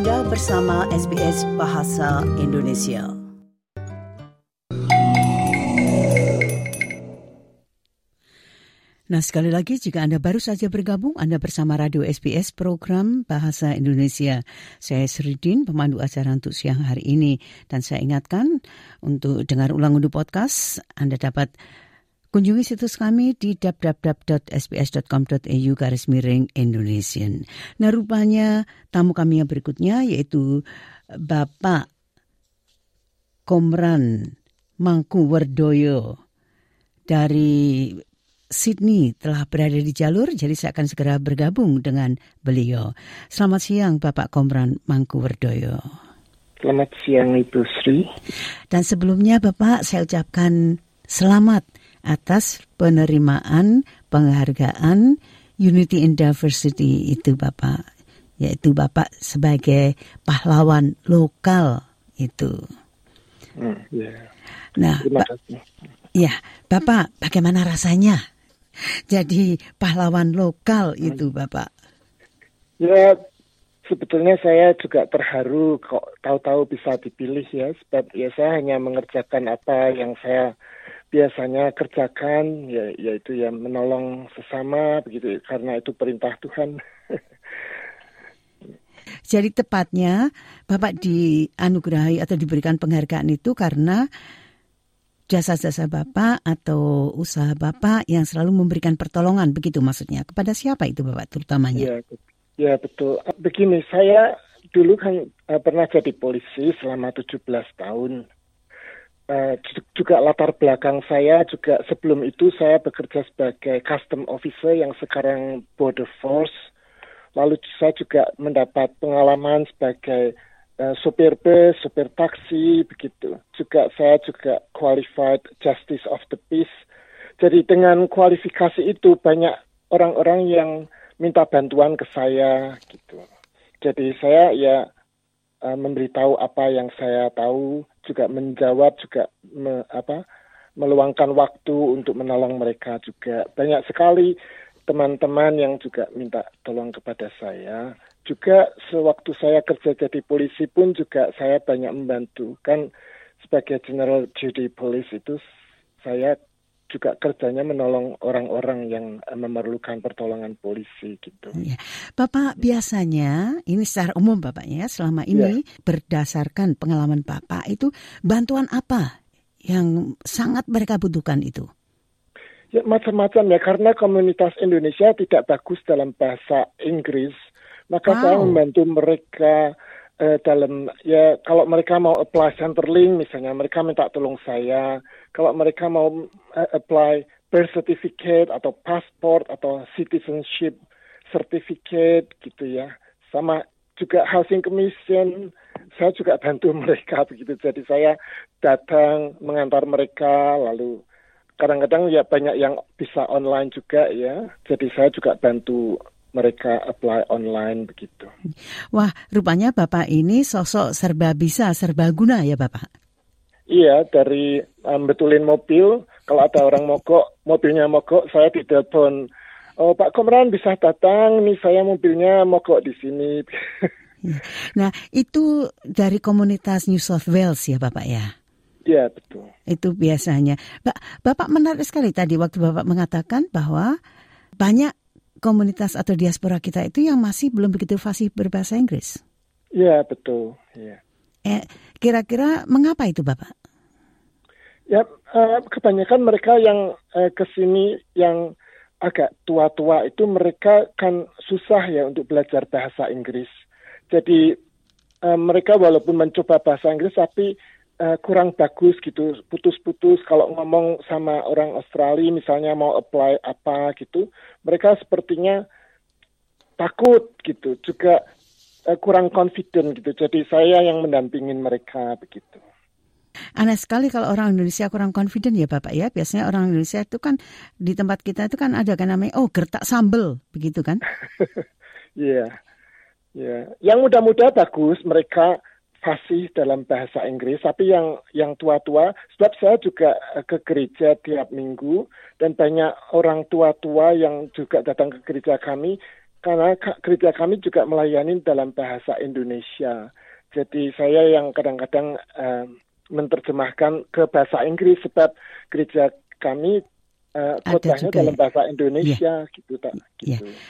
Anda bersama SBS Bahasa Indonesia. Nah, sekali lagi jika Anda baru saja bergabung, Anda bersama Radio SBS program Bahasa Indonesia. Saya Sridin, pemandu acara untuk siang hari ini. Dan saya ingatkan untuk dengar ulang untuk podcast, Anda dapat Kunjungi situs kami di www.sbs.com.au garis miring Indonesian. Nah rupanya tamu kami yang berikutnya yaitu Bapak Komran Mangku Werdoyo dari Sydney telah berada di jalur, jadi saya akan segera bergabung dengan beliau. Selamat siang Bapak Komran Mangku Werdoyo. Selamat siang Ibu Sri. Dan sebelumnya Bapak saya ucapkan selamat atas penerimaan penghargaan Unity in Diversity itu Bapak, yaitu Bapak sebagai pahlawan lokal itu. Hmm, yeah. Nah, ba ya Bapak, bagaimana rasanya jadi pahlawan lokal itu Bapak? Ya, sebetulnya saya juga terharu kok tahu-tahu bisa dipilih ya, sebab ya saya hanya mengerjakan apa yang saya biasanya kerjakan ya yaitu ya menolong sesama begitu karena itu perintah Tuhan. Jadi tepatnya Bapak dianugerahi atau diberikan penghargaan itu karena jasa-jasa Bapak atau usaha Bapak yang selalu memberikan pertolongan begitu maksudnya. Kepada siapa itu Bapak terutamanya? Ya, ya betul. Begini, saya dulu kan uh, pernah jadi polisi selama 17 tahun Uh, juga latar belakang saya juga sebelum itu saya bekerja sebagai custom officer yang sekarang border force. Lalu saya juga mendapat pengalaman sebagai uh, sopir bus, sopir taksi, begitu. Juga saya juga qualified justice of the peace. Jadi dengan kualifikasi itu banyak orang-orang yang minta bantuan ke saya, gitu. Jadi saya ya uh, memberitahu apa yang saya tahu juga menjawab juga me, apa meluangkan waktu untuk menolong mereka juga. Banyak sekali teman-teman yang juga minta tolong kepada saya. Juga sewaktu saya kerja jadi polisi pun juga saya banyak membantu. Kan sebagai general duty police itu saya juga kerjanya menolong orang-orang yang eh, memerlukan pertolongan polisi gitu. Ya. Bapak biasanya ini secara umum Bapaknya selama ini ya. berdasarkan pengalaman Bapak itu bantuan apa yang sangat mereka butuhkan itu? Ya macam-macam ya karena komunitas Indonesia tidak bagus dalam bahasa Inggris, maka wow. saya membantu mereka uh, dalam ya kalau mereka mau apply Centerlink misalnya mereka minta tolong saya. Kalau mereka mau uh, apply birth certificate atau passport atau citizenship certificate gitu ya. Sama juga housing commission. Saya juga bantu mereka begitu. Jadi saya datang mengantar mereka lalu kadang-kadang ya banyak yang bisa online juga ya. Jadi saya juga bantu mereka apply online begitu. Wah, rupanya Bapak ini sosok serba bisa, serba guna ya Bapak? Iya, dari um, betulin mobil, kalau ada orang mogok, mobilnya mogok, saya ditelepon, oh Pak Komran bisa datang, nih saya mobilnya mogok di sini. nah, itu dari komunitas New South Wales ya Bapak ya? Iya, betul. Itu biasanya. Bapak menarik sekali tadi waktu Bapak mengatakan bahwa banyak komunitas atau diaspora kita itu yang masih belum begitu fasih berbahasa Inggris. Iya, betul. Ya. Eh, kira-kira mengapa itu, Bapak? Ya, uh, kebanyakan mereka yang uh, ke sini yang agak tua-tua itu mereka kan susah ya untuk belajar bahasa Inggris. Jadi uh, mereka walaupun mencoba bahasa Inggris tapi uh, kurang bagus gitu, putus-putus kalau ngomong sama orang Australia misalnya mau apply apa gitu, mereka sepertinya takut gitu, juga uh, kurang confident gitu. Jadi saya yang mendampingin mereka begitu. Aneh sekali kalau orang Indonesia kurang confident ya Bapak ya. Biasanya orang Indonesia itu kan di tempat kita itu kan ada kan namanya oh gertak sambel begitu kan. Iya. yeah. Ya, yeah. yang muda-muda bagus mereka fasih dalam bahasa Inggris, tapi yang yang tua-tua, sebab saya juga eh, ke gereja tiap minggu dan banyak orang tua-tua yang juga datang ke gereja kami karena gereja kami juga melayani dalam bahasa Indonesia. Jadi saya yang kadang-kadang uh, menerjemahkan ke bahasa Inggris sebab gereja kami uh, khotbahnya dalam ya? bahasa Indonesia yeah. gitu tak gitu. Yeah.